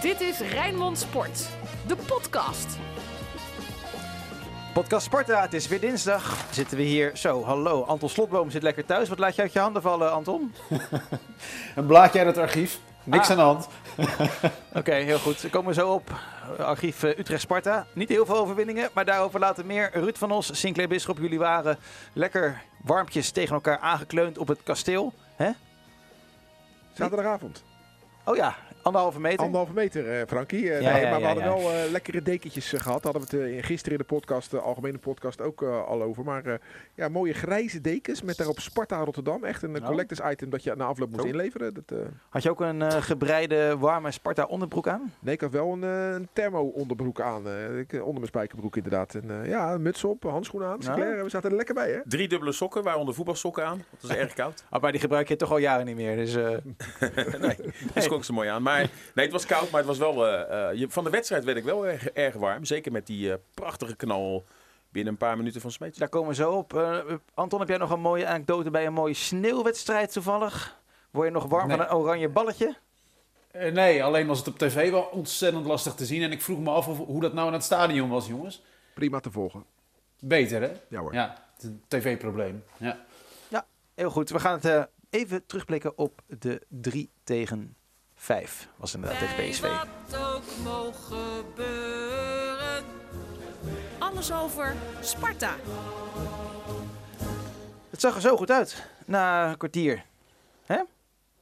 Dit is Rijnmond Sport, de podcast. Podcast Sparta, het is weer dinsdag. Zitten we hier. Zo, hallo. Anton Slotboom zit lekker thuis. Wat laat je uit je handen vallen, Anton? Een blaadje uit het archief. Niks Ah. aan de hand. Oké, heel goed. We komen zo op. Archief eh, Utrecht-Sparta. Niet heel veel overwinningen, maar daarover later meer. Ruud van Os, Sinclair Bisschop, jullie waren lekker warmpjes tegen elkaar aangekleund op het kasteel. Hè? Zaterdagavond. Oh ja, anderhalve meter. Anderhalve meter, eh Frankie. Eh, Ja, nee, ja, maar we hadden ja. wel eh, lekkere dekentjes eh, gehad. Hadden we het in- gisteren in de podcast, de algemene podcast, ook al over. Maar eh, ja, mooie grijze dekens met daarop Sparta Rotterdam. Echt een collectors item dat je na afloop moest Zo. inleveren. Dat, eh, Had je ook een eh, gebreide, warme Sparta onderbroek aan? nee, ik had wel een, een thermo onderbroek aan. ik, onder mijn spijkerbroek inderdaad. En, eh, ja, een muts op, handschoenen aan. Ja. Sinclair, we zaten er lekker bij hè. Drie dubbele sokken, waaronder voetbalsokken aan. Dat is erg koud. Ah, maar die gebruik je toch al jaren niet meer. Dus, eh, nee, dat klonk ze mooi aan. Maar nee, het was koud, maar het was wel... eh, eh, je- van de wedstrijd werd ik wel erg, erg warm. Zeker met die eh, prachtige knal binnen een paar minuten van Smeets. daar komen we zo op. Eh, Anton, heb jij nog een mooie anekdote bij een mooie sneeuwwedstrijd toevallig? Word je nog warm Nee. van een oranje balletje? Eh, nee, alleen was het op tv wel ontzettend lastig te zien. En ik vroeg me af of, hoe dat nou in het stadion was, jongens. Prima te volgen. Beter, hè? Ja hoor. Ja, het is een tv-probleem. Ja. Heel goed, we gaan het eh, even terugblikken op de 3 tegen 5. Was inderdaad tegen PSV. Wat ook mogen gebeuren. Alles over Sparta. Het zag er zo goed uit na een kwartier.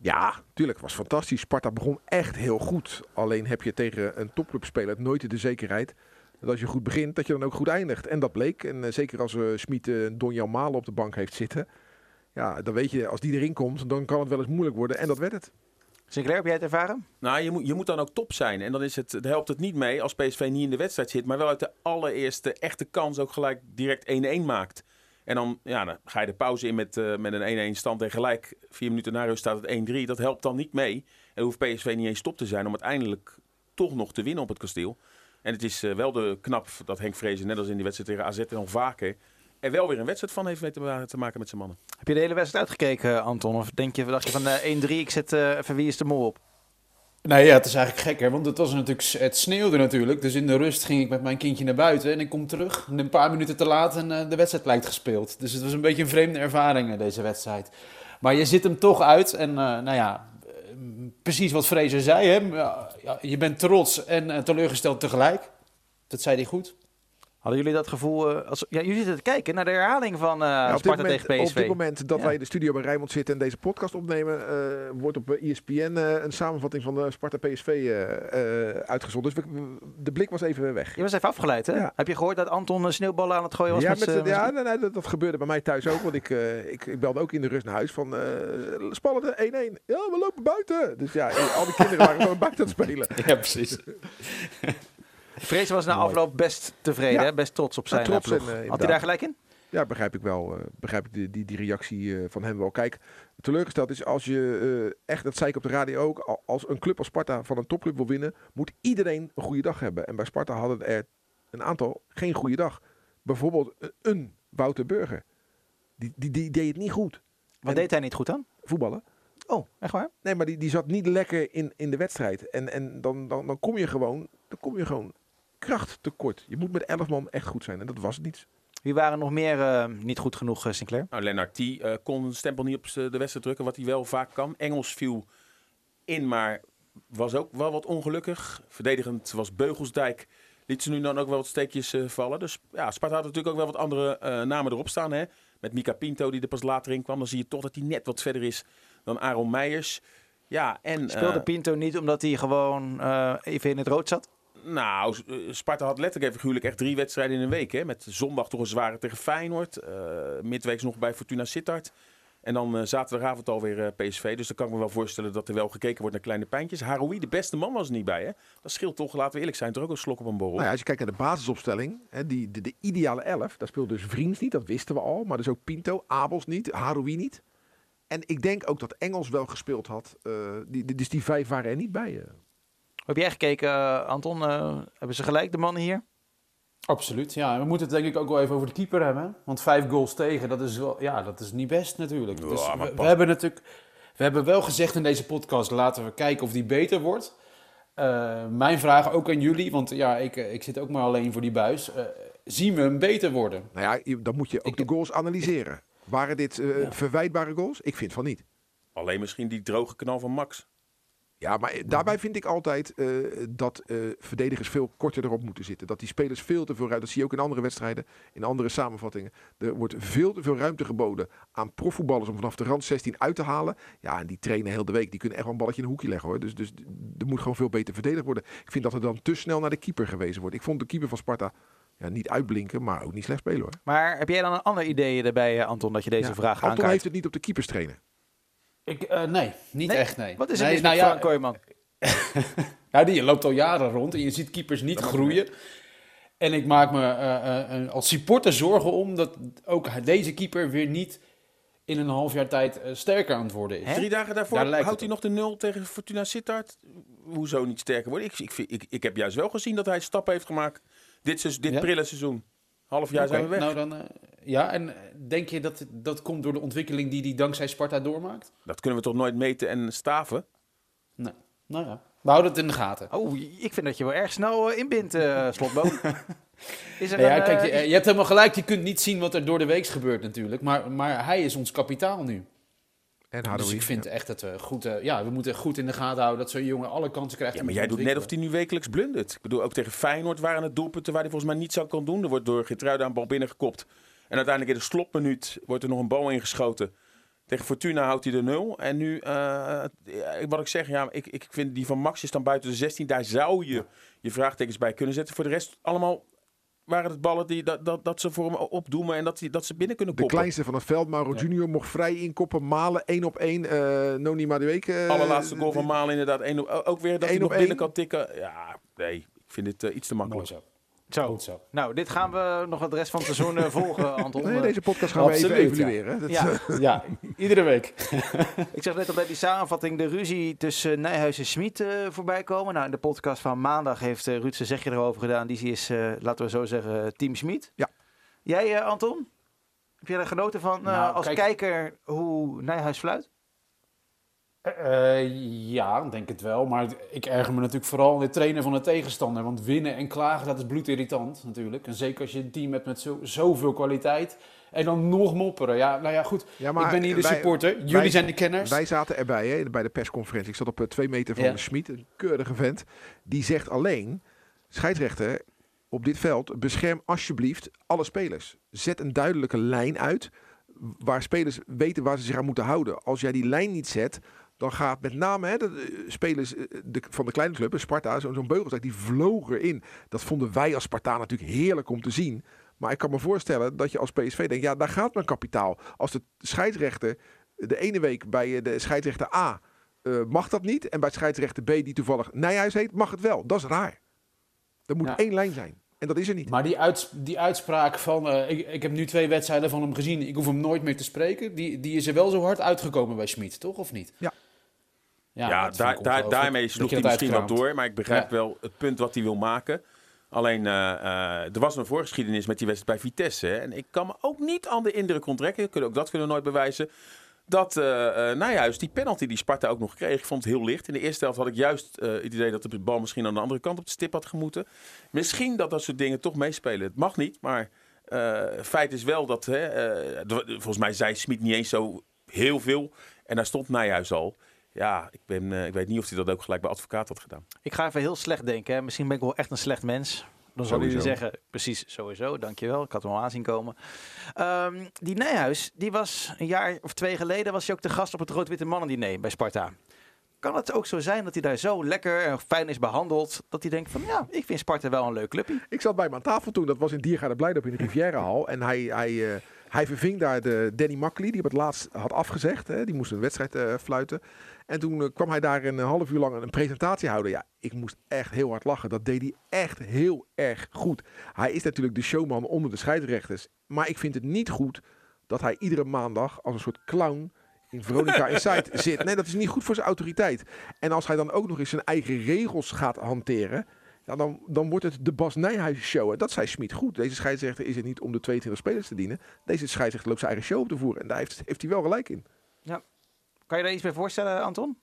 Ja, tuurlijk. Het was fantastisch. Sparta begon echt heel goed. Alleen heb je tegen een topclubspeler nooit de zekerheid dat als je goed begint, dat je dan ook goed eindigt. En dat bleek. En eh, zeker als uh, Smit uh, Donjan Malen op de bank heeft zitten. Ja, dan weet je, als die erin komt, dan kan het wel eens moeilijk worden. En dat werd het. Sinclair, heb jij het ervaren? Nou, je moet, je moet dan ook top zijn. En dan is het, helpt het niet mee als PSV niet in de wedstrijd zit. Maar wel uit de allereerste echte kans ook gelijk direct 1-1 maakt. En dan, ja, ga je de pauze in met, uh, met een 1-1 stand. En gelijk vier minuten na rust staat het 1-3. Dat helpt dan niet mee. En hoeft PSV niet eens stop te zijn om uiteindelijk toch nog te winnen op het kasteel. En het is uh, wel de knap dat Henk Vrezen, net als in die wedstrijd tegen AZ en al vaker, er wel weer een wedstrijd van heeft mee te, maken met zijn mannen. Heb je de hele wedstrijd uitgekeken, Anton? Of denk je, dacht je van uh, 1-3, ik zet uh, even wie is de mol op? Nee, ja, het is eigenlijk gek, hè? want het, was natuurlijk, het sneeuwde natuurlijk. Dus in de rust ging ik met mijn kindje naar buiten en ik kom terug. En een paar minuten te laat en uh, de wedstrijd lijkt gespeeld. Dus het was een beetje een vreemde ervaring, deze wedstrijd. Maar je zit hem toch uit en uh, nou ja, precies wat Fraser zei. Hè? Ja, ja, je bent trots en uh, teleurgesteld tegelijk. Dat zei hij goed. Hadden jullie dat gevoel, uh, als, ja, jullie zitten te kijken naar de herhaling van uh, ja, Sparta moment, tegen PSV. Op dit moment dat Ja. wij in de studio bij Rijnmond zitten en deze podcast opnemen, uh, wordt op ESPN uh, een samenvatting van de Sparta PSV uh, uitgezonden. Dus we, de blik was even weg. Je was even afgeleid, hè? Ja. Heb je gehoord dat Anton een sneeuwballen aan het gooien was? Ja, met, ja nee, nee, dat, dat gebeurde bij mij thuis ook. Want ik, uh, ik, ik belde ook in de rust naar huis van uh, spannende 1-1. Ja, we lopen buiten. Dus ja, al die kinderen waren gewoon buiten aan het spelen. Ja, precies. Vrees was na Mooi. afloop best tevreden, Ja. hè? best trots op zijn trots eh, ploeg. en, Had hij daar gelijk in? Ja, begrijp ik wel. eh, begrijp ik die, die, die reactie eh, van hem wel. Kijk, teleurgesteld is als je echt, dat zei ik op de radio ook, al- als een club als Sparta van een topclub wil winnen, moet iedereen een goede dag hebben. En bij Sparta hadden er een aantal geen goede dag. Bijvoorbeeld een Wouter Burger. Die, die, die deed het niet goed. Wat En- deed hij niet goed dan? Voetballen. Oh, echt waar? Nee, maar die, die zat niet lekker in, in de wedstrijd. En, en dan, dan, dan kom je gewoon, dan kom je gewoon kracht tekort. Je moet met 11 man echt goed zijn. En dat was het niet. Wie waren nog meer eh, niet goed genoeg, eh, Sinclair? Nou, Lennart T. eh, kon een stempel niet op de wedstrijd drukken, wat hij wel vaak kan. Engels viel in, maar was ook wel wat ongelukkig. Verdedigend was Beugelsdijk. Liet ze nu dan ook wel wat steekjes eh, vallen. Dus ja, Sparta had natuurlijk ook wel wat andere eh, namen erop staan. Hè? Met Mika Pinto, die er pas later in kwam. Dan zie je toch dat hij net wat verder is dan Aaron Meijers. Ja, en... Speelde Pinto niet omdat hij gewoon eh, even in het rood zat? Nou, eh, Sparta had letterlijk even figuurlijk echt drie wedstrijden in een week. Hè? Met zondag toch een zware tegen Feyenoord. eh midweeks nog bij Fortuna Sittard. En dan eh, zaterdagavond alweer eh, PSV. Dus dan kan ik me wel voorstellen dat er wel gekeken wordt naar kleine pijntjes. Haroui, de beste man, was er niet bij. Hè? Dat scheelt toch, laten we eerlijk zijn, toch ook een slok op een borrel. Nou als je kijkt naar de basisopstelling, hè, die, de, de ideale elf, daar speelt dus Vriends niet, dat wisten we al. Maar dus ook Pinto, Abels niet, Haroui niet. En ik denk ook dat Engels wel gespeeld had. die- dus die vijf waren er niet bij. Heb jij gekeken, eh, Anton? Eh, hebben ze gelijk, de mannen hier? Absoluut, ja. We moeten het denk ik ook wel even over de keeper hebben. Want vijf goals tegen, dat is, wel, ja, dat is niet best natuurlijk. Ja, dus we, hebben natuurlijk... We hebben wel gezegd in deze podcast, laten we kijken of die beter wordt. Eh, mijn vraag ook aan jullie, want ja, ik, ik zit ook maar alleen voor die buis. Eh, zien we hem beter worden? Nou ja, dan moet je ook Ik- de goals analyseren. Waren dit eh, Ja. verwijtbare goals? Ik vind van niet. Alleen misschien die droge knal van Max. Ja, maar eh, daarbij vind ik altijd eh, dat eh, verdedigers veel korter erop moeten zitten. Dat die spelers veel te veel ruimte. Dat zie je ook in andere wedstrijden, in andere samenvattingen. Er wordt veel te veel ruimte geboden aan profvoetballers om vanaf de rand 16 uit te halen. Ja, en die trainen heel de week. Die kunnen echt wel een balletje in een hoekje leggen hoor. Dus, dus er moet gewoon veel beter verdedigd worden. Ik vind dat er dan te snel naar de keeper gewezen wordt. Ik vond de keeper van Sparta ja, niet uitblinken, maar ook niet slecht spelen hoor. Maar heb jij dan een ander idee erbij, eh, Anton, dat je deze Ja, vraag Anton aankaart? heeft het niet op de keepers trainen. Ik, eh, nee, niet Nee? echt, nee. Wat is er nee, nou ja, Frank Kooijman? Ja, die loopt al jaren rond en je ziet keepers niet groeien. En ik maak me eh, eh, als supporter zorgen om dat ook deze keeper weer niet in een half jaar tijd sterker aan het worden is. Hè? Drie dagen daarvoor Daar houdt hij nog de nul tegen Fortuna Sittard. Hoezo niet sterker worden? Ik, ik, ik, ik heb juist wel gezien dat hij stappen heeft gemaakt dit, dit Ja? prille seizoen. Half jaar zijn we weg. Nou dan, eh, ja, en eh, denk je dat dat komt door de ontwikkeling die hij dankzij Sparta doormaakt? Dat kunnen we toch nooit meten en staven? Nee. Nou ja, we houden het in de gaten. Oh, ik vind dat je wel erg snel eh, inbindt, eh Slotboom. is er Ja, een, kijk, je, je hebt helemaal gelijk. Je kunt niet zien wat er door de week gebeurt natuurlijk. Maar, maar hij is ons kapitaal nu. En Dus ik vind echt dat we goed... eh, ja, we moeten goed in de gaten houden dat zo'n jongen alle kansen krijgt. Ja, maar jij doet net of hij nu wekelijks blundert. Ik bedoel, ook tegen Feyenoord waren het doelpunten waar hij volgens mij niets aan kan doen. Er wordt door Geertruida een bal binnengekopt. En uiteindelijk in de slotminuut wordt er nog een bal ingeschoten. Tegen Fortuna houdt hij de nul. En nu, eh, wat ik zeg, ja, ik, ik vind die van Max is dan buiten de 16. Daar zou je je vraagtekens bij kunnen zetten. Voor de rest allemaal waren het ballen die, dat, dat, dat ze voor hem opdoemen en dat, die, dat ze binnen kunnen De koppen. kleinste van het veld, Mauro Ja. Junior, mocht vrij inkoppen. Malen, één op één. eh Noni Madueke. eh, Allerlaatste goal van Malen inderdaad. Eén op- ook weer dat hij nog binnen één. kan tikken. Ja, nee, ik vind dit eh, iets te Mooi makkelijk. zo. Zo. Goed zo. Nou, dit gaan we nog het rest van het seizoen eh, volgen, Anton. Nee, Eh, deze podcast gaan we even ja. evalueren. Dat, Ja. eh, Ja, iedere week. Ik zag net al bij die samenvatting de ruzie tussen Nijhuis en Smit eh, voorbij komen. Nou, in de podcast van maandag heeft uh, Ruud zijn zegje erover gedaan. Die is, eh, laten we zo zeggen, team Smit. Ja. Jij, Anton? Heb jij er genoten van eh, Nou, als kijk- kijker hoe Nijhuis fluit? Eh, ja, ik denk het wel. Maar ik erger me natuurlijk vooral aan de trainer van de tegenstander. Want winnen en klagen, dat is bloedirritant natuurlijk. En zeker als je een team hebt met zo, zoveel kwaliteit. En dan nog mopperen. Ja, nou ja, goed. ja, maar ik ben hier de wij- supporter. Jullie wij- zijn de kenners. Wij zaten erbij hè, bij de persconferentie. Ik zat op eh, twee meter van Ja. Schmid, een keurige vent. Die zegt alleen, scheidsrechter, op dit veld, bescherm alsjeblieft alle spelers. Zet een duidelijke lijn uit waar spelers weten waar ze zich aan moeten houden. Als jij die lijn niet zet, dan gaat met name hè, de spelers eh, de, van de kleine club, Sparta, zo- zo'n beugelstek, die vloog erin. Dat vonden wij als Sparta natuurlijk heerlijk om te zien. Maar ik kan me voorstellen dat je als PSV denkt, ja, daar gaat mijn kapitaal. Als de scheidsrechter de ene week bij eh, de scheidsrechter A eh, mag dat niet. En bij scheidsrechter B, die toevallig Nijhuis heet, mag het wel. Dat is raar. Er moet Ja. één lijn zijn. En dat is er niet. Maar die, uits- die uitspraak van, ik, ik heb nu twee wedstrijden van hem gezien, ik hoef hem nooit meer te spreken, die, die is er wel zo hard uitgekomen bij Schmid, toch? Of niet? Ja. Ja, daar, daar, daarmee sloeg hij misschien wat door. Maar ik begrijp wel het punt wat hij wil maken. Alleen, eh, eh, er was een voorgeschiedenis met die wedstrijd bij Vitesse. hè. En ik kan me ook niet aan de indruk onttrekken. Kunnen- Ook dat kunnen we nooit bewijzen. Dat, juist, die penalty die Sparta ook nog kreeg, ik vond het heel licht. In de eerste helft had ik juist het idee dat de bal misschien aan de andere kant op de stip had gemoeten. Misschien dat dat soort dingen toch meespelen. Het mag niet, maar feit is wel dat, hè, volgens mij zei Smit niet eens zo heel veel. En daar stond Nijhuis al. Ja, ik, ben, eh, ik weet niet of hij dat ook gelijk bij advocaat had gedaan. Ik ga even heel slecht denken. Hè. Misschien ben ik wel echt een slecht mens. Dan jullie Sowieso. zeggen, precies, sowieso, dankjewel. Ik had hem al aanzien komen. Ehm, die Nijhuis, die was een jaar of twee geleden was hij ook te gast op het Rood-Witte Mannen-diner bij Sparta. Kan het ook zo zijn dat hij daar zo lekker en fijn is behandeld, dat hij denkt van, ja, ik vind Sparta wel een leuk clubje. Ik zat bij hem aan tafel toen. Dat was in Diergaarde Blijdorp in de Rivierenhal. En hij, hij, eh, hij verving daar de Danny Makkely, die op het laatst had afgezegd. Hè. Die moest een wedstrijd eh, fluiten. En toen eh, kwam hij daar een half uur lang een presentatie houden. Ja, ik moest echt heel hard lachen. Dat deed hij echt heel erg goed. Hij is natuurlijk de showman onder de scheidsrechters. Maar ik vind het niet goed dat hij iedere maandag als een soort clown in Veronica Inside zit. Nee, dat is niet goed voor zijn autoriteit. En als hij dan ook nog eens zijn eigen regels gaat hanteren... Ja, dan, dan wordt het de Bas Nijhuis show. En dat zei Schmid goed. Deze scheidsrechter is er niet om de 22 spelers te dienen. Deze scheidsrechter loopt zijn eigen show op te voeren. En daar heeft, heeft hij wel gelijk in. Kan Kan je daar iets bij voorstellen, Anton?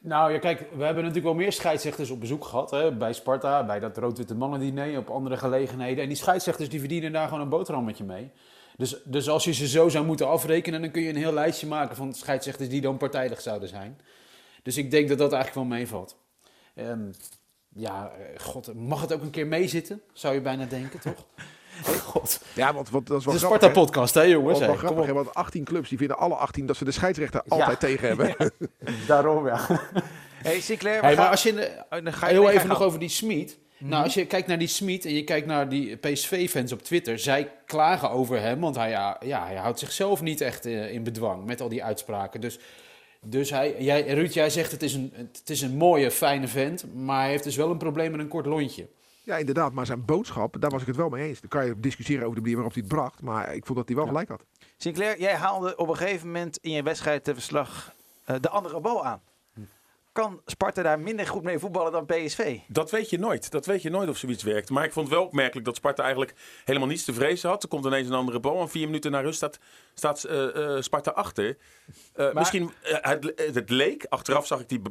Nou ja, kijk, we hebben natuurlijk wel meer scheidsrechters op bezoek gehad. Hè? Bij Sparta, bij dat rood-witte mannen-diner, op andere gelegenheden. En die scheidsrechters die verdienen daar gewoon een boterhammetje mee. Dus, dus als je ze zo zou moeten afrekenen, dan kun je een heel lijstje maken van scheidsrechters die dan partijdig zouden zijn. Dus ik denk dat dat eigenlijk wel meevalt. Ehm, ja, eh, god, mag het ook een keer meezitten? Zou je bijna denken, toch? God. Ja, want, want dat is wel De grappig, hè? Sparta-podcast, hè jongens? Dat is wel grappig, hè, want 18 clubs die vinden alle 18 dat ze de scheidsrechter altijd tegen hebben. Daarom, ja. Hey, Sinclair, Hey, maar gaan- als je... in de- Oh, dan ga je Heel even nog over die Smit. Nou, als je kijkt naar die Smit en je kijkt naar die PSV-fans op Twitter, zij klagen over hem, want hij, ja, ja, hij houdt zichzelf niet echt eh, in bedwang met al die uitspraken. Dus, dus hij, jij, Ruud, jij zegt het is, een, het is een mooie, fijne vent, maar hij heeft dus wel een probleem met een kort lontje. Ja, inderdaad. Maar zijn boodschap, daar was ik het wel mee eens. Dan kan je discussiëren over de manier waarop hij het bracht. Maar ik vond dat hij wel Ja. gelijk had. Sinclair, jij haalde op een gegeven moment in je wedstrijd te verslag eh, de andere bal aan. Kan Sparta daar minder goed mee voetballen dan PSV? Dat weet je nooit. Dat weet je nooit of zoiets werkt. Maar ik vond het wel opmerkelijk dat Sparta eigenlijk helemaal niets te vrezen had. Er komt ineens een andere bal. En vier minuten na rust staat, staat eh, eh, Sparta achter. Eh, Misschien, het, het leek, achteraf zag ik die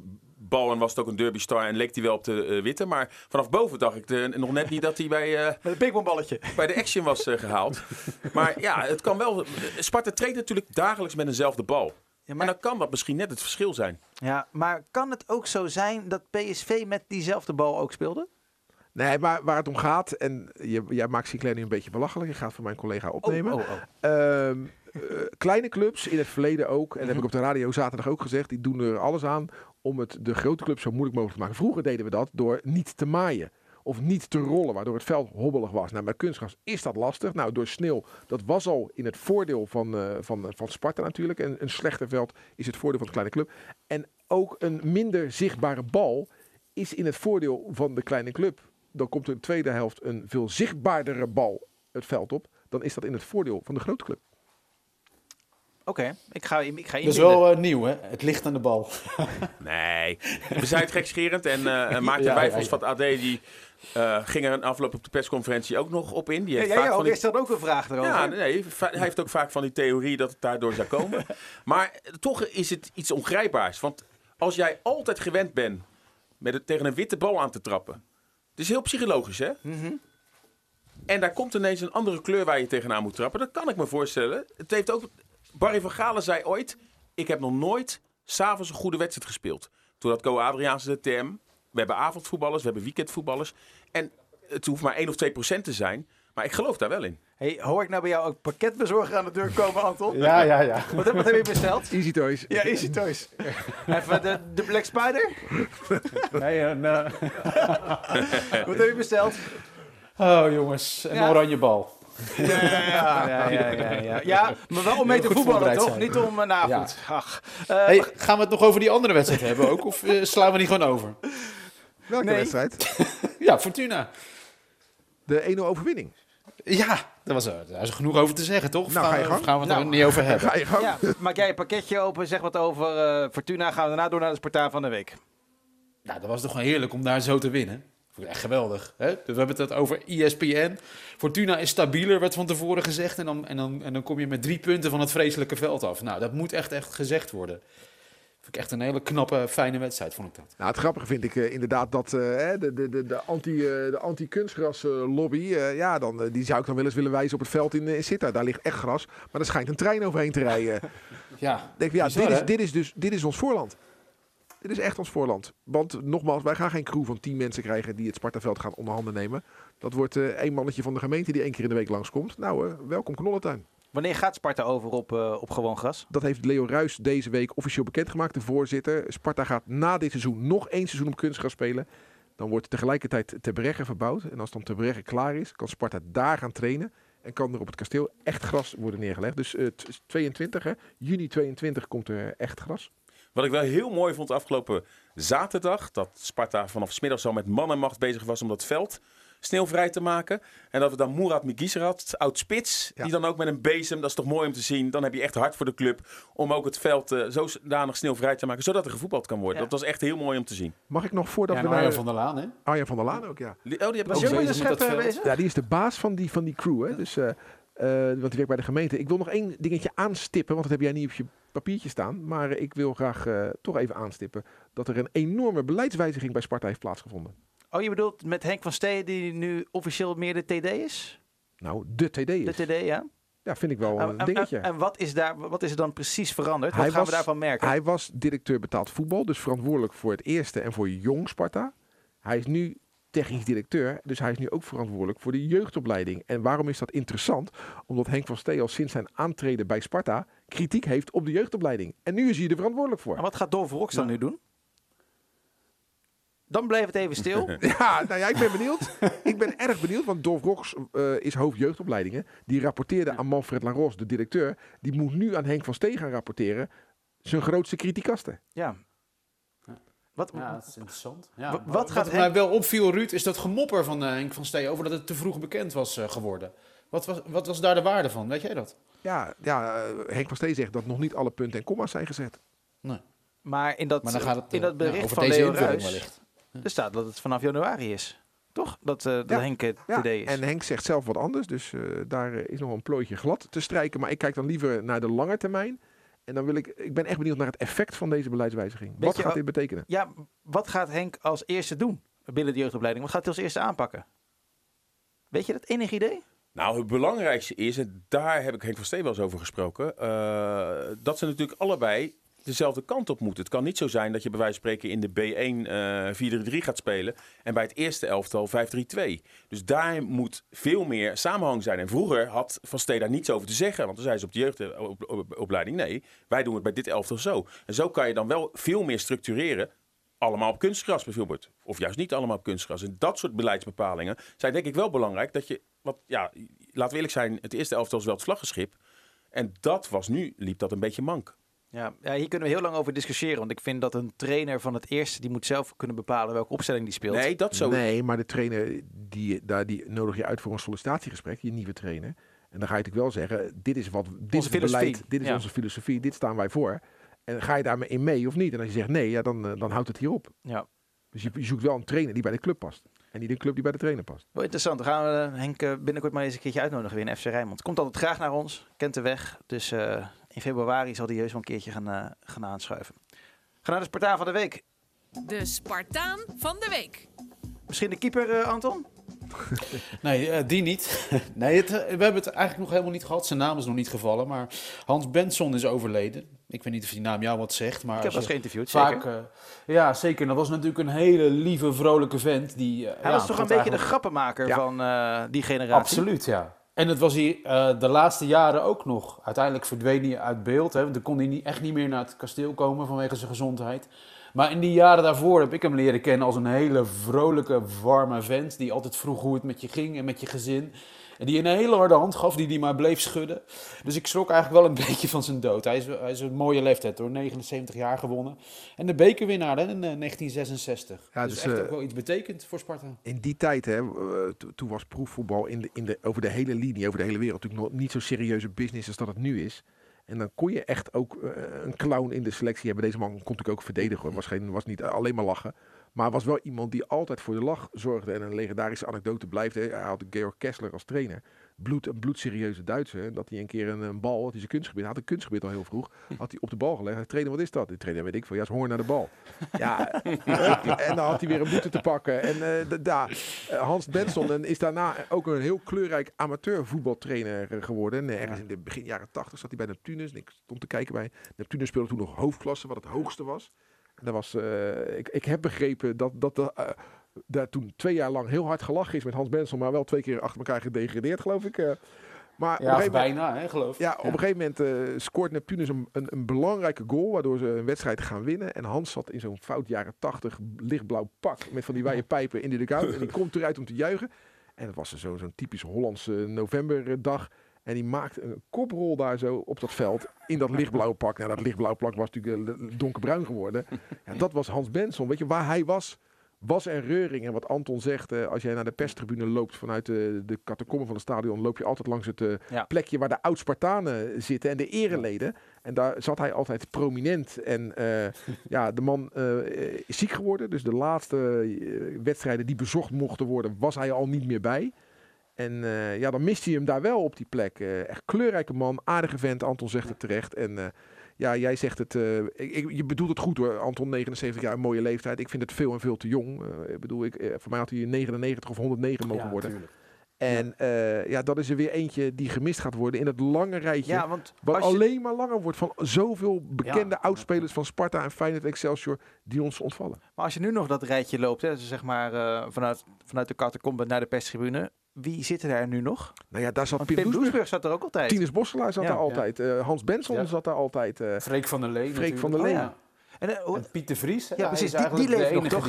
bal en was het ook een derby star en leek die wel op de eh, witte. Maar vanaf boven dacht ik de- nog net niet dat hij bij, eh, Met een pingpongballetje. bij de action was eh, gehaald. Maar ja, het kan wel. Sparta treedt natuurlijk dagelijks met eenzelfde bal. Ja, En maar, dan kan dat misschien net het verschil zijn. ja, maar kan het ook zo zijn dat PSV met diezelfde bal ook speelde? Nee, maar waar het om gaat, en je, jij maakt Sinclair nu een beetje belachelijk. Je gaat van mijn collega opnemen. Oh, oh, oh. Ehm, eh, kleine clubs, in het verleden ook, en dat heb ik op de radio zaterdag ook gezegd, die doen er alles aan om het de grote clubs zo moeilijk mogelijk te maken. Vroeger deden we dat door niet te maaien of niet te rollen, waardoor het veld hobbelig was. Nou, met kunstgras is dat lastig. Nou, door sneeuw, dat was al in het voordeel van, eh, van, van Sparta natuurlijk. En een slechter veld is het voordeel van de kleine club. En ook een minder zichtbare bal is in het voordeel van de kleine club. Dan komt er in de tweede helft een veel zichtbaardere bal het veld op. Dan is dat in het voordeel van de grote club. Oké, ik ga, ik ga Dat is wel eh, nieuw, hè? Het ligt aan de bal. Nee, we zijn het gekscherend. En eh Maarten Ja, ja, Wijfels ja. van het AD die, eh, ging er een afloop op de persconferentie ook nog op in. Die Ja, heeft jij vaak ook. van Er die... stelt ook een vraag erover. Ja, nee, hij heeft ook vaak van die theorie dat het daardoor zou komen. maar toch is het iets ongrijpbaars. Want als jij altijd gewend bent met het, tegen een witte bal aan te trappen. Het is heel psychologisch, hè? Mhm. En daar komt ineens een andere kleur waar je tegenaan moet trappen. Dat kan ik me voorstellen. Het heeft ook... Barry van Galen zei ooit... Ik heb nog nooit s'avonds een goede wedstrijd gespeeld. Toen had Co Adriaanse de term. We hebben avondvoetballers, we hebben weekendvoetballers. En het hoeft maar 1 of 2 procent te zijn. Maar ik geloof daar wel in. Hey, hoor ik nou bij jou ook pakketbezorger aan de deur komen, Anton? Ja, ja, ja. Wat, heb- wat heb je besteld? Easy Toys. Ja, Easy Toys. Even de, de Black Spider. Nee, een, eh, Wat heb je besteld? Oh jongens, een Ja. oranje bal. Ja, ja, ja, ja, ja. ja maar wel om mee te voetballen, toch? zijn. Niet om... eh, Nou, Ja. goed. Ach. Eh, Hey, gaan we het nog over die andere wedstrijd hebben ook? Of eh, slaan we die gewoon over? Welke Nee. wedstrijd? Ja, Fortuna. De 1-0 overwinning. Ja, daar was er, daar is genoeg over te zeggen, toch? Nou, gaan, ga je we- gang. of gaan we het Nou, er niet over hebben? Ga je gang. ja, maak jij een pakketje open, zeg wat over eh, Fortuna. Gaan we daarna door naar de Spartaan van de Week. Nou, dat was toch gewoon heerlijk om daar zo te winnen. Echt geweldig. Hè? Dus we hebben het over ESPN. Fortuna is stabieler, werd van tevoren gezegd. En dan, en, dan, en dan kom je met drie punten van het vreselijke veld af. Nou, dat moet echt, echt gezegd worden. Vind ik echt een hele knappe, fijne wedstrijd, vond ik dat. Nou, het grappige vind ik eh, inderdaad dat eh, de, de, de, de anti, eh, de anti-kunstgras eh, lobby, ja, dan, die zou ik dan wel eens willen wijzen op het veld in, in Sittard. Daar ligt echt gras, maar er schijnt een trein overheen te rijden. Ja, denk ja, bizar, dit is, hè? dit is dus dit is ons voorland. Dit is echt ons voorland. Want nogmaals, wij gaan geen crew van tien mensen krijgen die het Spartaveld gaan onderhanden nemen. Dat wordt eh één mannetje van de gemeente die één keer in de week langskomt. Nou, eh, welkom Knollentuin. Wanneer gaat Sparta over op, eh, op gewoon gras? Dat heeft Leo Ruis deze week officieel bekendgemaakt, de voorzitter. Sparta gaat na dit seizoen nog één seizoen op kunstgras spelen. Dan wordt tegelijkertijd Ter Bregge verbouwd. En als dan Ter Bregge klaar is, kan Sparta daar gaan trainen. En kan er op het kasteel echt gras worden neergelegd. Dus eh, t- 22, hè, juni 22 komt er echt gras. Wat ik wel heel mooi vond afgelopen zaterdag. Dat Sparta vanaf 's middags al met man en macht bezig was om dat veld sneeuwvrij te maken. En dat we dan Murat Migisserat, oud spits, Ja. die dan ook met een bezem, dat is toch mooi om te zien. Dan heb je echt hard voor de club om ook het veld eh, zodanig sneeuwvrij te maken, zodat er gevoetbald kan worden. Ja. Dat was echt heel mooi om te zien. Mag ik nog voordat ja we naar... Van der Laan, hè? Arjan van der Laan ook, ja. Die- Oh, die hebben Was ook bezig bezig? Ja, die is de baas van die, van die crew. Hè? Dus, eh, want die werkt bij de gemeente. Ik wil nog één dingetje aanstippen, want dat heb jij niet op je papiertje staan. Maar ik wil graag eh, toch even aanstippen dat er een enorme beleidswijziging bij Sparta heeft plaatsgevonden. Oh, je bedoelt met Henk van Stee, die nu officieel meer de TD is? Nou, de TD is. De TD, ja. Ja, vind ik wel En- een en, dingetje. en, en wat, is daar, wat is er dan precies veranderd? Wat Hij gaan we daarvan merken? Hij was directeur betaald voetbal, dus verantwoordelijk voor het eerste en voor jong Sparta. Hij is nu technisch directeur, dus hij is nu ook verantwoordelijk voor de jeugdopleiding. En waarom is dat interessant? Omdat Henk van Stee al sinds zijn aantreden bij Sparta kritiek heeft op de jeugdopleiding. En nu is hij er verantwoordelijk voor. En wat gaat Dolf Rox dan Ja. nu doen? Dan bleef het even stil. Ja, nou ja, ik ben benieuwd. ik ben erg benieuwd, want Dolf Rox eh, is hoofd jeugdopleidingen. Die rapporteerde aan Manfred Laros, de directeur. Die moet nu aan Henk van Steen gaan rapporteren. Zijn grootste criticasten. ja. Wat, Ja, dat is interessant. Ja. Wat- wat Wat, gaat mij wel opviel, Ruud, is dat gemopper van eh, Henk van Stee over dat het te vroeg bekend was eh, geworden. Wat was, wat was daar de waarde van? Weet jij dat? Ja, ja eh, Henk van Steen zegt dat nog niet alle punten en komma's zijn gezet. maar in dat, Maar dan gaat het in dat bericht ja, over van deze Leo Ruijs, er staat dat het vanaf januari is. Toch? Dat, eh dat Ja. Henk Ja, TD is. en Henk zegt zelf wat anders, dus eh, daar is nog een plooitje glad te strijken. Maar ik kijk dan liever naar de lange termijn. En dan wil ik, ik ben echt benieuwd naar het effect van deze beleidswijziging. Weet wat gaat dit betekenen? Ja, wat gaat Henk als eerste doen binnen de jeugdopleiding? Wat gaat hij als eerste aanpakken? Weet je dat enig idee? Nou, het belangrijkste is, en daar heb ik Henk van Steen wel eens over gesproken, eh, dat ze natuurlijk allebei dezelfde kant op moeten. Het kan niet zo zijn dat je bij wijze van spreken in de B1 eh 4-3-3 gaat spelen en bij het eerste elftal 5-3-2. Dus daar moet veel meer samenhang zijn. En vroeger had Van Steen daar niets over te zeggen, want dan zei ze op de jeugdopleiding, nee, wij doen het bij dit elftal zo. En zo kan je dan wel veel meer structureren allemaal op kunstgras bijvoorbeeld. Of juist niet allemaal op kunstgras. En dat soort beleidsbepalingen zijn denk ik wel belangrijk. Dat je, wat, ja, laten we eerlijk zijn, het eerste elftal is wel het vlaggenschip. En dat was nu, liep dat een beetje mank. Ja, ja, hier kunnen we heel lang over discussiëren. Want ik vind dat een trainer van het eerste, die moet zelf kunnen bepalen welke opstelling die speelt. Nee, dat zo. Nee, maar de trainer, die, daar, die nodig je uit voor een sollicitatiegesprek, je nieuwe trainer. En dan ga je natuurlijk wel zeggen, dit is wat, dit Onze is het beleid, filosofie, dit is ja. onze filosofie, dit staan wij voor. En ga je daarmee in mee of niet? En als je zegt nee, ja, dan, eh, dan houdt het hierop. Ja, Dus je, je zoekt wel een trainer die bij de club past. En niet een club die bij de trainer past. wel interessant. Dan gaan we eh, Henk eh, binnenkort maar eens een keertje uitnodigen weer in FC Rijnmond. Komt altijd graag naar ons, kent de weg. Dus eh, in februari zal hij heus wel een keertje gaan, eh, gaan aanschuiven. Ga naar de Spartaan van de week. De Spartaan van de week. Misschien de keeper, eh, Anton? Nee, eh, die niet. nee, het, we hebben het eigenlijk nog helemaal niet gehad. Zijn naam is nog niet gevallen. Maar Hans Benson is overleden. Ik weet niet of die naam jou wat zegt. Maar Ik heb eens geïnterviewd, vaak, zeker. ja, zeker. Dat was natuurlijk een hele lieve, vrolijke vent. Die, eh, Hij ja, was toch een beetje de grappenmaker Ja. van eh, die generatie? Absoluut, ja. En het was hij eh, de laatste jaren ook nog. Uiteindelijk verdween hij uit beeld. Hè, want dan kon hij echt niet meer naar het kasteel komen vanwege zijn gezondheid. Maar in die jaren daarvoor heb ik hem leren kennen als een hele vrolijke, warme vent. Die altijd vroeg hoe het met je ging en met je gezin. En die een hele harde hand gaf, die die maar bleef schudden. Dus ik schrok eigenlijk wel een beetje van zijn dood. Hij is, hij is een mooie leeftijd hoor, 79 jaar gewonnen. En de bekerwinnaar hè, in eh, 1966. Ja, dus, dus, echt eh, ook wel iets betekend voor Sparta. In die tijd, hè, eh, to- toen was proefvoetbal in de, in de, over de hele linie, over de hele wereld, natuurlijk nog niet zo serieuze business als dat het nu is. En dan kon je echt ook eh, een clown in de selectie hebben. Deze man kon natuurlijk ook verdedigen. Was, geen, was niet alleen maar lachen. Maar was wel iemand die altijd voor de lach zorgde. En een legendarische anekdote blijft. Hè. Hij had Georg Kessler als trainer. Bloed, een bloedserieuze Duitser. En Dat hij een keer een, een bal, had hij zijn kunstgebied, had een kunstgebied al heel vroeg. Had hij op de bal gelegd. Hij trainer, wat is dat? De trainer weet ik van, ja, is honger naar de bal. Ja, en dan had hij weer een boete te pakken. En eh, eh, Hans Benson en is daarna ook een heel kleurrijk amateurvoetbaltrainer eh, geworden. En ergens in de begin jaren tachtig zat hij bij Neptunus. En ik stond te kijken bij Neptunus speelde toen nog hoofdklasse, wat het hoogste was. Dat was, eh, ik, ik heb begrepen dat, dat eh, daar toen twee jaar lang heel hard gelachen is met Hans Benson, maar wel twee keer achter elkaar gedegradeerd, geloof ik. eh. maar op Ja, moment- bijna, hè, geloof ik. ja, op een gegeven moment scoort Neptunus een, een, een belangrijke goal, waardoor ze een wedstrijd gaan winnen. En Hans zat in zo'n fout jaren 80 lichtblauw pak met van die wijde pijpen in de dugout. En die komt eruit om te juichen. En dat was zo- zo'n typisch Hollandse novemberdag. En die maakt een koprol daar zo op dat veld in dat lichtblauwe pak. Nou, dat lichtblauwe pak was natuurlijk eh, donkerbruin geworden. Ja, dat was Hans Benson. Weet je, waar hij was, was er reuring. En wat Anton zegt, eh, als jij naar de perstribune loopt vanuit de, de catacomben van het stadion, loop je altijd langs het eh, Ja. plekje waar de oud-Spartanen zitten en de ereleden. En daar zat hij altijd prominent. En ja, de man is ziek geworden. Dus de laatste wedstrijden die bezocht mochten worden, was hij al niet meer bij. En eh, ja, dan mist hij hem daar wel op die plek. Eh, echt kleurrijke man, aardige vent. Anton zegt het terecht. En eh, ja, jij zegt het. ik, ik- je bedoelt het goed hoor, Anton, 79 jaar, een mooie leeftijd. Ik vind het veel en veel te jong. Ik bedoel, ik, voor mij had hij 99 of 109 mogen Ja, worden. tuurlijk. En eh, ja, dat is er weer eentje die gemist gaat worden in het lange rijtje. Ja, want wat je- alleen maar langer wordt van zoveel bekende Ja. oudspelers van Sparta en Feyenoord Excelsior die ons ontvallen. Maar als je nu nog dat rijtje loopt, hè, dus zeg maar eh, vanuit, vanuit de catacombe naar de perstribune, wie zitten daar nu nog? Nou ja, daar zat Want Pim, Pim Doesburg. Doesburg zat er ook altijd. Tinus Bosselaar zat Ja. daar altijd. eh, Hans Benson Ja. zat daar altijd. eh, Freek van der Leen. Freek van der. Leen. Oh, ja. En, En Piet de Vries. Ja, precies, is die- die leeft nog toch,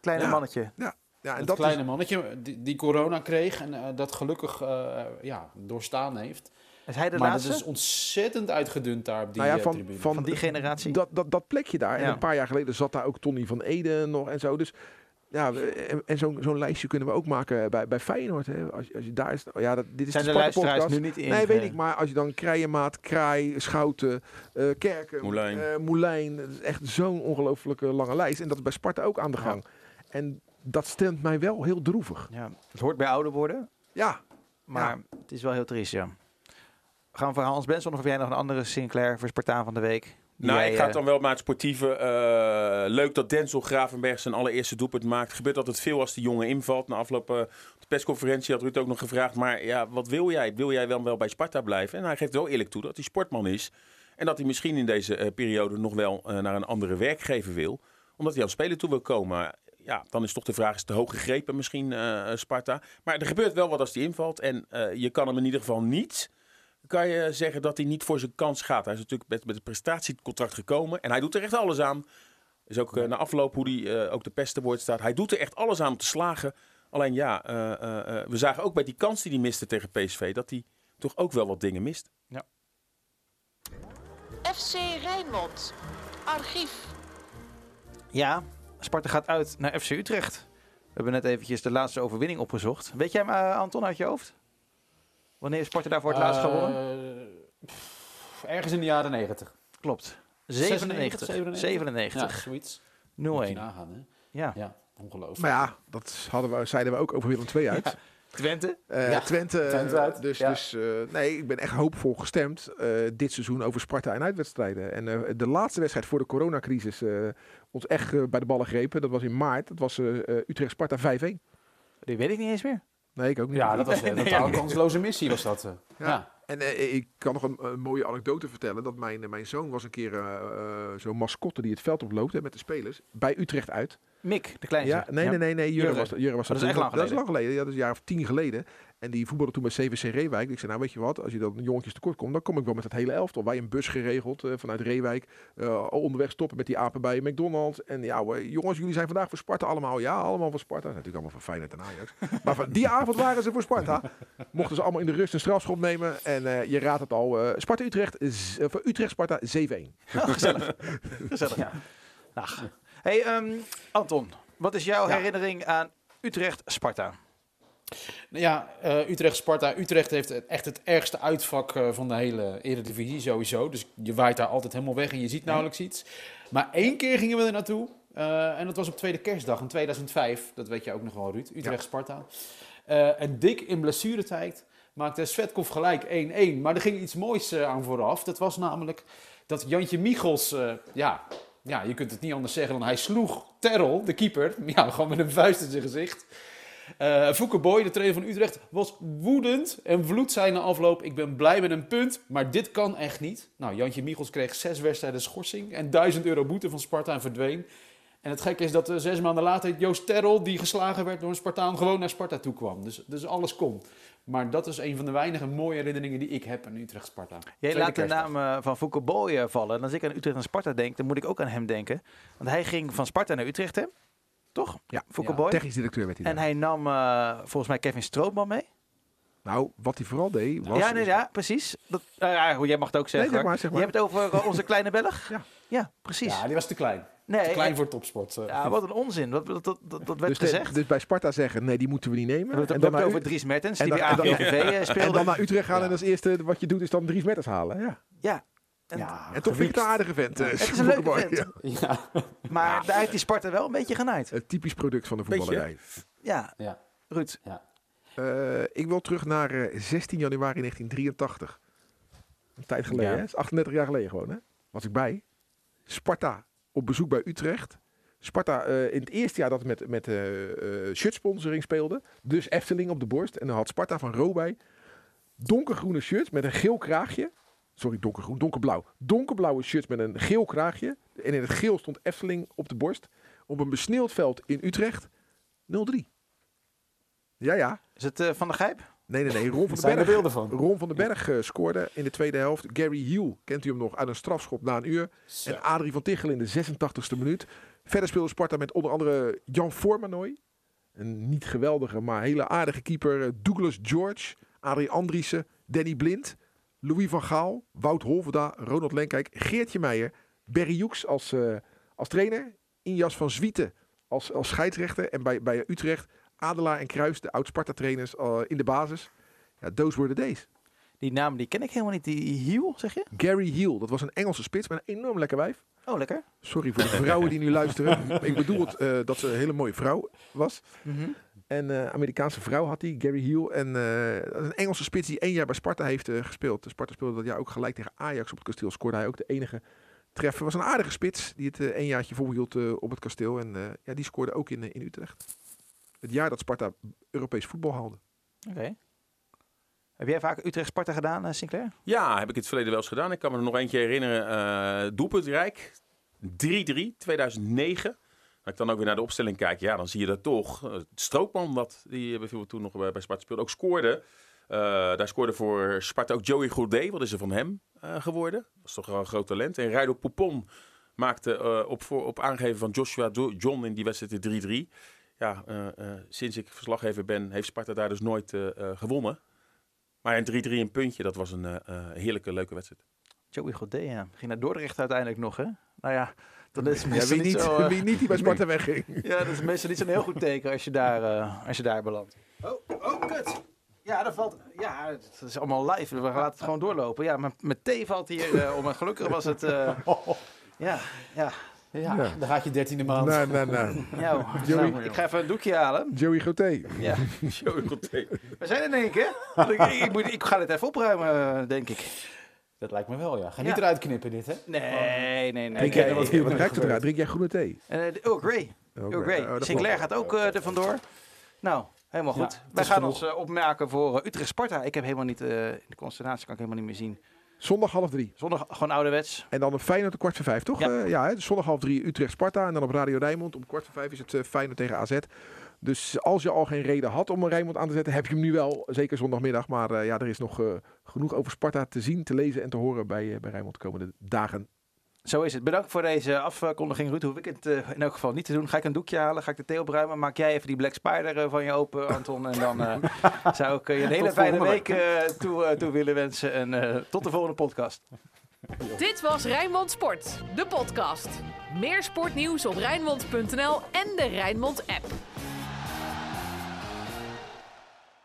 kleine Ja. mannetje. ja, en het dat kleine is, mannetje die, die corona kreeg en eh, dat gelukkig eh, ja, doorstaan heeft. Is hij de maar laatste? dat is ontzettend uitgedund daar op die nou ja, eh, van, tribune. van, Van die generatie? Dat, dat, dat plekje daar. En Ja. een paar jaar geleden zat daar ook Tony van Ede nog en zo. Dus ja, we- en, en zo'n zo'n lijstje kunnen we ook maken bij, bij Feyenoord. Hè. Als, je- als je daar is, ja, dat, dit is Zijn de de luisteraars nu niet in? Nee, weet ik. Maar als je dan Krijemaat, Kraai, Schouten, eh, Kerken, Moulijn. eh, Moulijn. Dat is echt zo'n ongelooflijke lange lijst. En dat is bij Sparta ook aan de Ja. gang. En dat stemt mij wel heel droevig. Ja, het hoort bij ouder worden, Ja, maar het is wel heel triest, ja. Gaan we voor Hans Benson of heb jij nog een andere Sinclair voor Spartaan van de week? Nou, jij, ik ga eh, dan wel naar het sportieve. Eh, leuk dat Denzel Gravenberg zijn allereerste doelpunt maakt. Er gebeurt altijd veel als die jongen invalt. Na afloop eh, op de persconferentie had Ruud ook nog gevraagd. Maar ja, wat wil jij? Wil jij wel, wel bij Sparta blijven? En hij geeft wel eerlijk toe dat hij sportman is. En dat hij misschien in deze eh, periode nog wel eh, naar een andere werkgever wil. Omdat hij aan het spelen toe wil komen. Ja, dan is toch de vraag, is het te hoog gegrepen misschien eh, Sparta? Maar er gebeurt wel wat als hij invalt. En eh, je kan hem in ieder geval niet kan je zeggen dat hij niet voor zijn kans gaat. Hij is natuurlijk met, met het prestatiecontract gekomen. En hij doet er echt alles aan. Is ook eh, na afloop hoe hij eh, ook de pest te woord staat. Hij doet er echt alles aan om te slagen. Alleen ja, eh, eh, eh, we zagen ook bij die kans die hij miste tegen PSV... dat hij toch ook wel wat dingen mist. FC Rijnmond. Archief. Ja, Sparta gaat uit naar FC Utrecht. We hebben net eventjes de laatste overwinning opgezocht. Weet jij hem, eh, Anton, uit je hoofd? Wanneer is Sparta daarvoor het laatst gewonnen? Eh, pff, ergens in de jaren 90. Klopt. 97. 97? 97. Ja, zoiets. 0-1. Moet je nagaan, hè? Ja. Ja, ongelooflijk. maar ja, dat hadden we, zeiden we ook over Willem II uit. Twente? Eh, Ja, Twente, Twente uit, dus, ja. dus eh, nee, ik ben echt hoopvol gestemd eh, dit seizoen over Sparta en uitwedstrijden. En eh, de laatste wedstrijd voor de coronacrisis eh, ons echt eh, bij de ballen grepen. Dat was in maart. Dat was eh, eh, Utrecht-Sparta 5-1. Die weet ik niet eens meer. Nee, ik ook niet. Ja, dat was een totaal kansloze missie was dat. eh. Ja. Ja. En eh, ik kan nog een, een mooie anekdote vertellen. Dat mijn, mijn zoon was een keer eh, eh, zo'n mascotte die het veld oploopt hè, met de spelers. Bij Utrecht uit. Mick, de kleinste. Ja, nee, nee, nee, nee. Jurre Jurre. was, Jurre was Dat is echt lang Dat is geleden. lang geleden. Ja, dat is een jaar of tien geleden. En die voetbalde toen bij CVC Reewijk. Ik zei, nou weet je wat, als je dan jongetjes tekort komt, dan kom ik wel met het hele elftal. Wij een bus geregeld eh, vanuit Reewijk. Eh, onderweg stoppen met die apen bij McDonald's. En ja, jongens, jullie zijn vandaag voor Sparta allemaal. Ja, allemaal voor Sparta. Natuurlijk allemaal voor Feyenoord en Ajax. maar van die avond waren ze voor Sparta. Mochten ze allemaal in de rust een strafschop nemen. En eh, je raadt het al, eh, Sparta-Utrecht, voor Utrecht-Sparta 7-1. Gezellig. Gezellig. Ach. Hey, ehm, Anton, wat is jouw Ja. herinnering aan Utrecht-Sparta? Nou Ja, eh, Utrecht-Sparta. Utrecht heeft echt het ergste uitvak eh, van de hele Eredivisie sowieso. Dus je waait daar altijd helemaal weg en je ziet nauwelijks iets. Maar één keer gingen we er naartoe. eh, en dat was op tweede kerstdag in 2005. Dat weet je ook nog wel, Ruud. Utrecht-Sparta. En dik in blessuretijd maakte Svetkov gelijk 1-1. Maar er ging iets moois aan vooraf. Dat was namelijk dat Jantje Michels... ja, ja, je kunt het niet anders zeggen dan hij sloeg Terrel, de keeper. Ja, gewoon met een vuist in zijn gezicht. Fouke Boy, de trainer van Utrecht, was woedend en vloed zei na afloop: Ik ben blij met een punt, maar dit kan echt niet. Nou, Jantje Michels kreeg zes wedstrijden schorsing en 1000 euro boete van Sparta en verdween. En het gekke is dat eh, zes maanden later Joost Terrel, die geslagen werd door een Spartaan, gewoon naar Sparta toe kwam. Dus, dus alles kon. Maar dat is een van de weinige mooie herinneringen die ik heb aan Utrecht-Sparta. Jij Tweede laat de naam eh, van Fouke Boy vallen. En als ik aan Utrecht en Sparta denk, dan moet ik ook aan hem denken. Want hij ging van Sparta naar Utrecht, hè? Toch? Ja. Ja. Boy. Technisch directeur werd hij En daar. hij nam eh, volgens mij Kevin Strootman mee. Nou, wat hij vooral deed was... ja, nee, ja, precies. Dat, eh, ja, goed, jij mag het ook zeggen. zeg hoor. maar, zeg maar. Je hebt het over eh, onze kleine Belg? Ja. Ja, precies. Ja, die was te klein. Nee, Te klein voor topsport. eh. ja, wat een onzin. Dat, dat, dat, dat werd dus, de- gezegd. dus bij Sparta zeggen, nee, die moeten we niet nemen. we hebben het en dan, hebben naar het over U- Dries Mertens, en die dan- bij eh, speelde. en dan naar Utrecht gaan Ja. en als eerste wat je doet is dan Dries Metters halen. Ja. Ja. En- ja, En toch vind ik het een aardige vent. eh, Het is een leuke vent. Ja. Ja. Maar daar heeft die Sparta wel een beetje genaaid. Het typisch product van de voetballerij. Ja, ja. Ruud. Eh, ik wil terug naar eh, 16 januari 1983. Een tijd geleden, Ja. hè? Is 38 jaar geleden gewoon, hè? was ik bij. Sparta op bezoek bij Utrecht. Sparta eh, in het eerste jaar dat het met, met eh, shirtsponsoring speelde. Dus Efteling op de borst. En dan had Sparta van Ro bij. Donkergroene shirts met een geel kraagje. Sorry, donkergroen, donkerblauw. Donkerblauwe shirts met een geel kraagje. En in het geel stond Efteling op de borst. Op een besneeuwd veld in Utrecht. 0-3. Ja, ja. Is het Van de Gijp? Nee, nee, nee. Ron van den er Berg. van. Ron van den Berg eh, scoorde in de tweede helft. Gary Hill, kent u hem nog, uit een strafschop na een uur. En Adrie van Tichel in de 86e minuut. Verder speelde Sparta met onder andere Jan Formanoy. Een niet geweldige, maar hele aardige keeper. eh, Douglas George, Adrie Andriessen, Danny Blind, Louis van Gaal, Wout Holverda, Ronald Lenkijk, Geertje Meijer, Berry Joeks als, eh, als trainer. Injas van Zwieten als, als scheidsrechter. En bij, bij Utrecht Adelaar en Kruis, de oud-Sparta-trainers eh, in de basis. Ja, those were the days. Die naam die ken ik helemaal niet. Die Hiel, zeg je? Gary Hill, dat was een Engelse spits met een enorm lekker wijf. Oh, lekker. Sorry voor de vrouwen die nu luisteren. ik bedoel het, eh, dat ze een hele mooie vrouw was. Mhm. En eh Amerikaanse vrouw had hij, Gary Hill. En een Engelse spits die één jaar bij Sparta heeft eh, gespeeld. Sparta speelde dat jaar ook gelijk tegen Ajax op het kasteel. Scoorde hij ook de enige treffer. Was een aardige spits die het één jaartje volhield op het kasteel. En ja, die scoorde ook in, in Utrecht. Het jaar dat Sparta Europees voetbal haalde. Oké. Heb jij vaak Utrecht-Sparta gedaan, eh, Sinclair? Ja, heb ik in het verleden wel eens gedaan. Ik kan me er nog eentje herinneren. eh doelpuntrijk. 3-3, 2009. Als ik dan ook weer naar de opstelling kijk, ja, dan zie je dat toch. eh, Strookman, dat die bijvoorbeeld toen nog bij, bij Sparta speelde, ook scoorde. Eh, daar scoorde voor Sparta ook Joey Gourdé. Wat is er van hem eh, geworden? Dat is toch wel een groot talent. En Rijdo Poupon maakte eh, op, voor, op aangeven van Joshua John in die wedstrijd de 3-3. Ja, eh, eh, sinds ik verslaggever ben, heeft Sparta daar dus nooit eh, gewonnen. Maar een 3-3 een puntje, dat was een heerlijke, leuke wedstrijd. Joey Godet, ja. Ging naar Dordrecht uiteindelijk nog, hè? Nou ja, dan is het Ja, wie, niet niet, zo... wie niet die bij Sparta wegging. Ja, dat is meestal niet zo'n heel goed teken als je daar, eh, als je daar belandt. Oh, oh, kut. Ja, dat valt. Ja, het is allemaal live. We laten het gewoon doorlopen. Ja, mijn, mijn thee valt hier om. En gelukkig was het. eh, ja, ja. Ja, Ja, dan gaat je dertiende maand. Nou, nou, nou. nou, Joey. nou, ik ga even een doekje halen. Joey Goté. Ja. Joey Gourdé. We zijn er in één keer. Ik, ik, moet, ik ga dit even opruimen, eh, denk ik. Dat lijkt me wel, ja. Ga Ja. niet eruit knippen dit, hè? Nee, nee, nee. Drink jij, wat wat, hier wat ruikt het eruit? Drink jij groene thee? Eh, de Earl Grey. Oh, Earl Grey. oh, dat Sinclair gaat ook eh, er vandoor. Nou, helemaal goed. Ja, het Wij gaan genoeg. ons eh, opmerken voor eh, Utrecht-Sparta. Ik heb helemaal niet, eh, de constellatie kan ik helemaal niet meer zien. Zondag half drie. Zondag gewoon ouderwets. En dan een Feyenoord om kwart voor vijf, toch? Ja. Ja, ja hè? Dus zondag half drie Utrecht-Sparta. En dan op Radio Rijnmond om kwart voor vijf is het eh, Feyenoord tegen AZ. Dus als je al geen reden had om een Rijnmond aan te zetten, heb je hem nu wel. Zeker zondagmiddag. Maar eh, ja, er is nog eh, genoeg over Sparta te zien, te lezen en te horen bij, eh, bij Rijnmond de komende dagen. Zo is het. Bedankt voor deze afkondiging, Ruud. Hoef ik het eh, in elk geval niet te doen. Ga ik een doekje halen? Ga ik de thee opruimen? Maak jij even die Black Spider eh, van je open, Anton. En dan eh, zou ik je een hele fijne week eh, toe, toe willen wensen. En eh, tot de volgende podcast. Dit was Rijnmond Sport, de podcast. Meer sportnieuws op Rijnmond.nl en de Rijnmond app.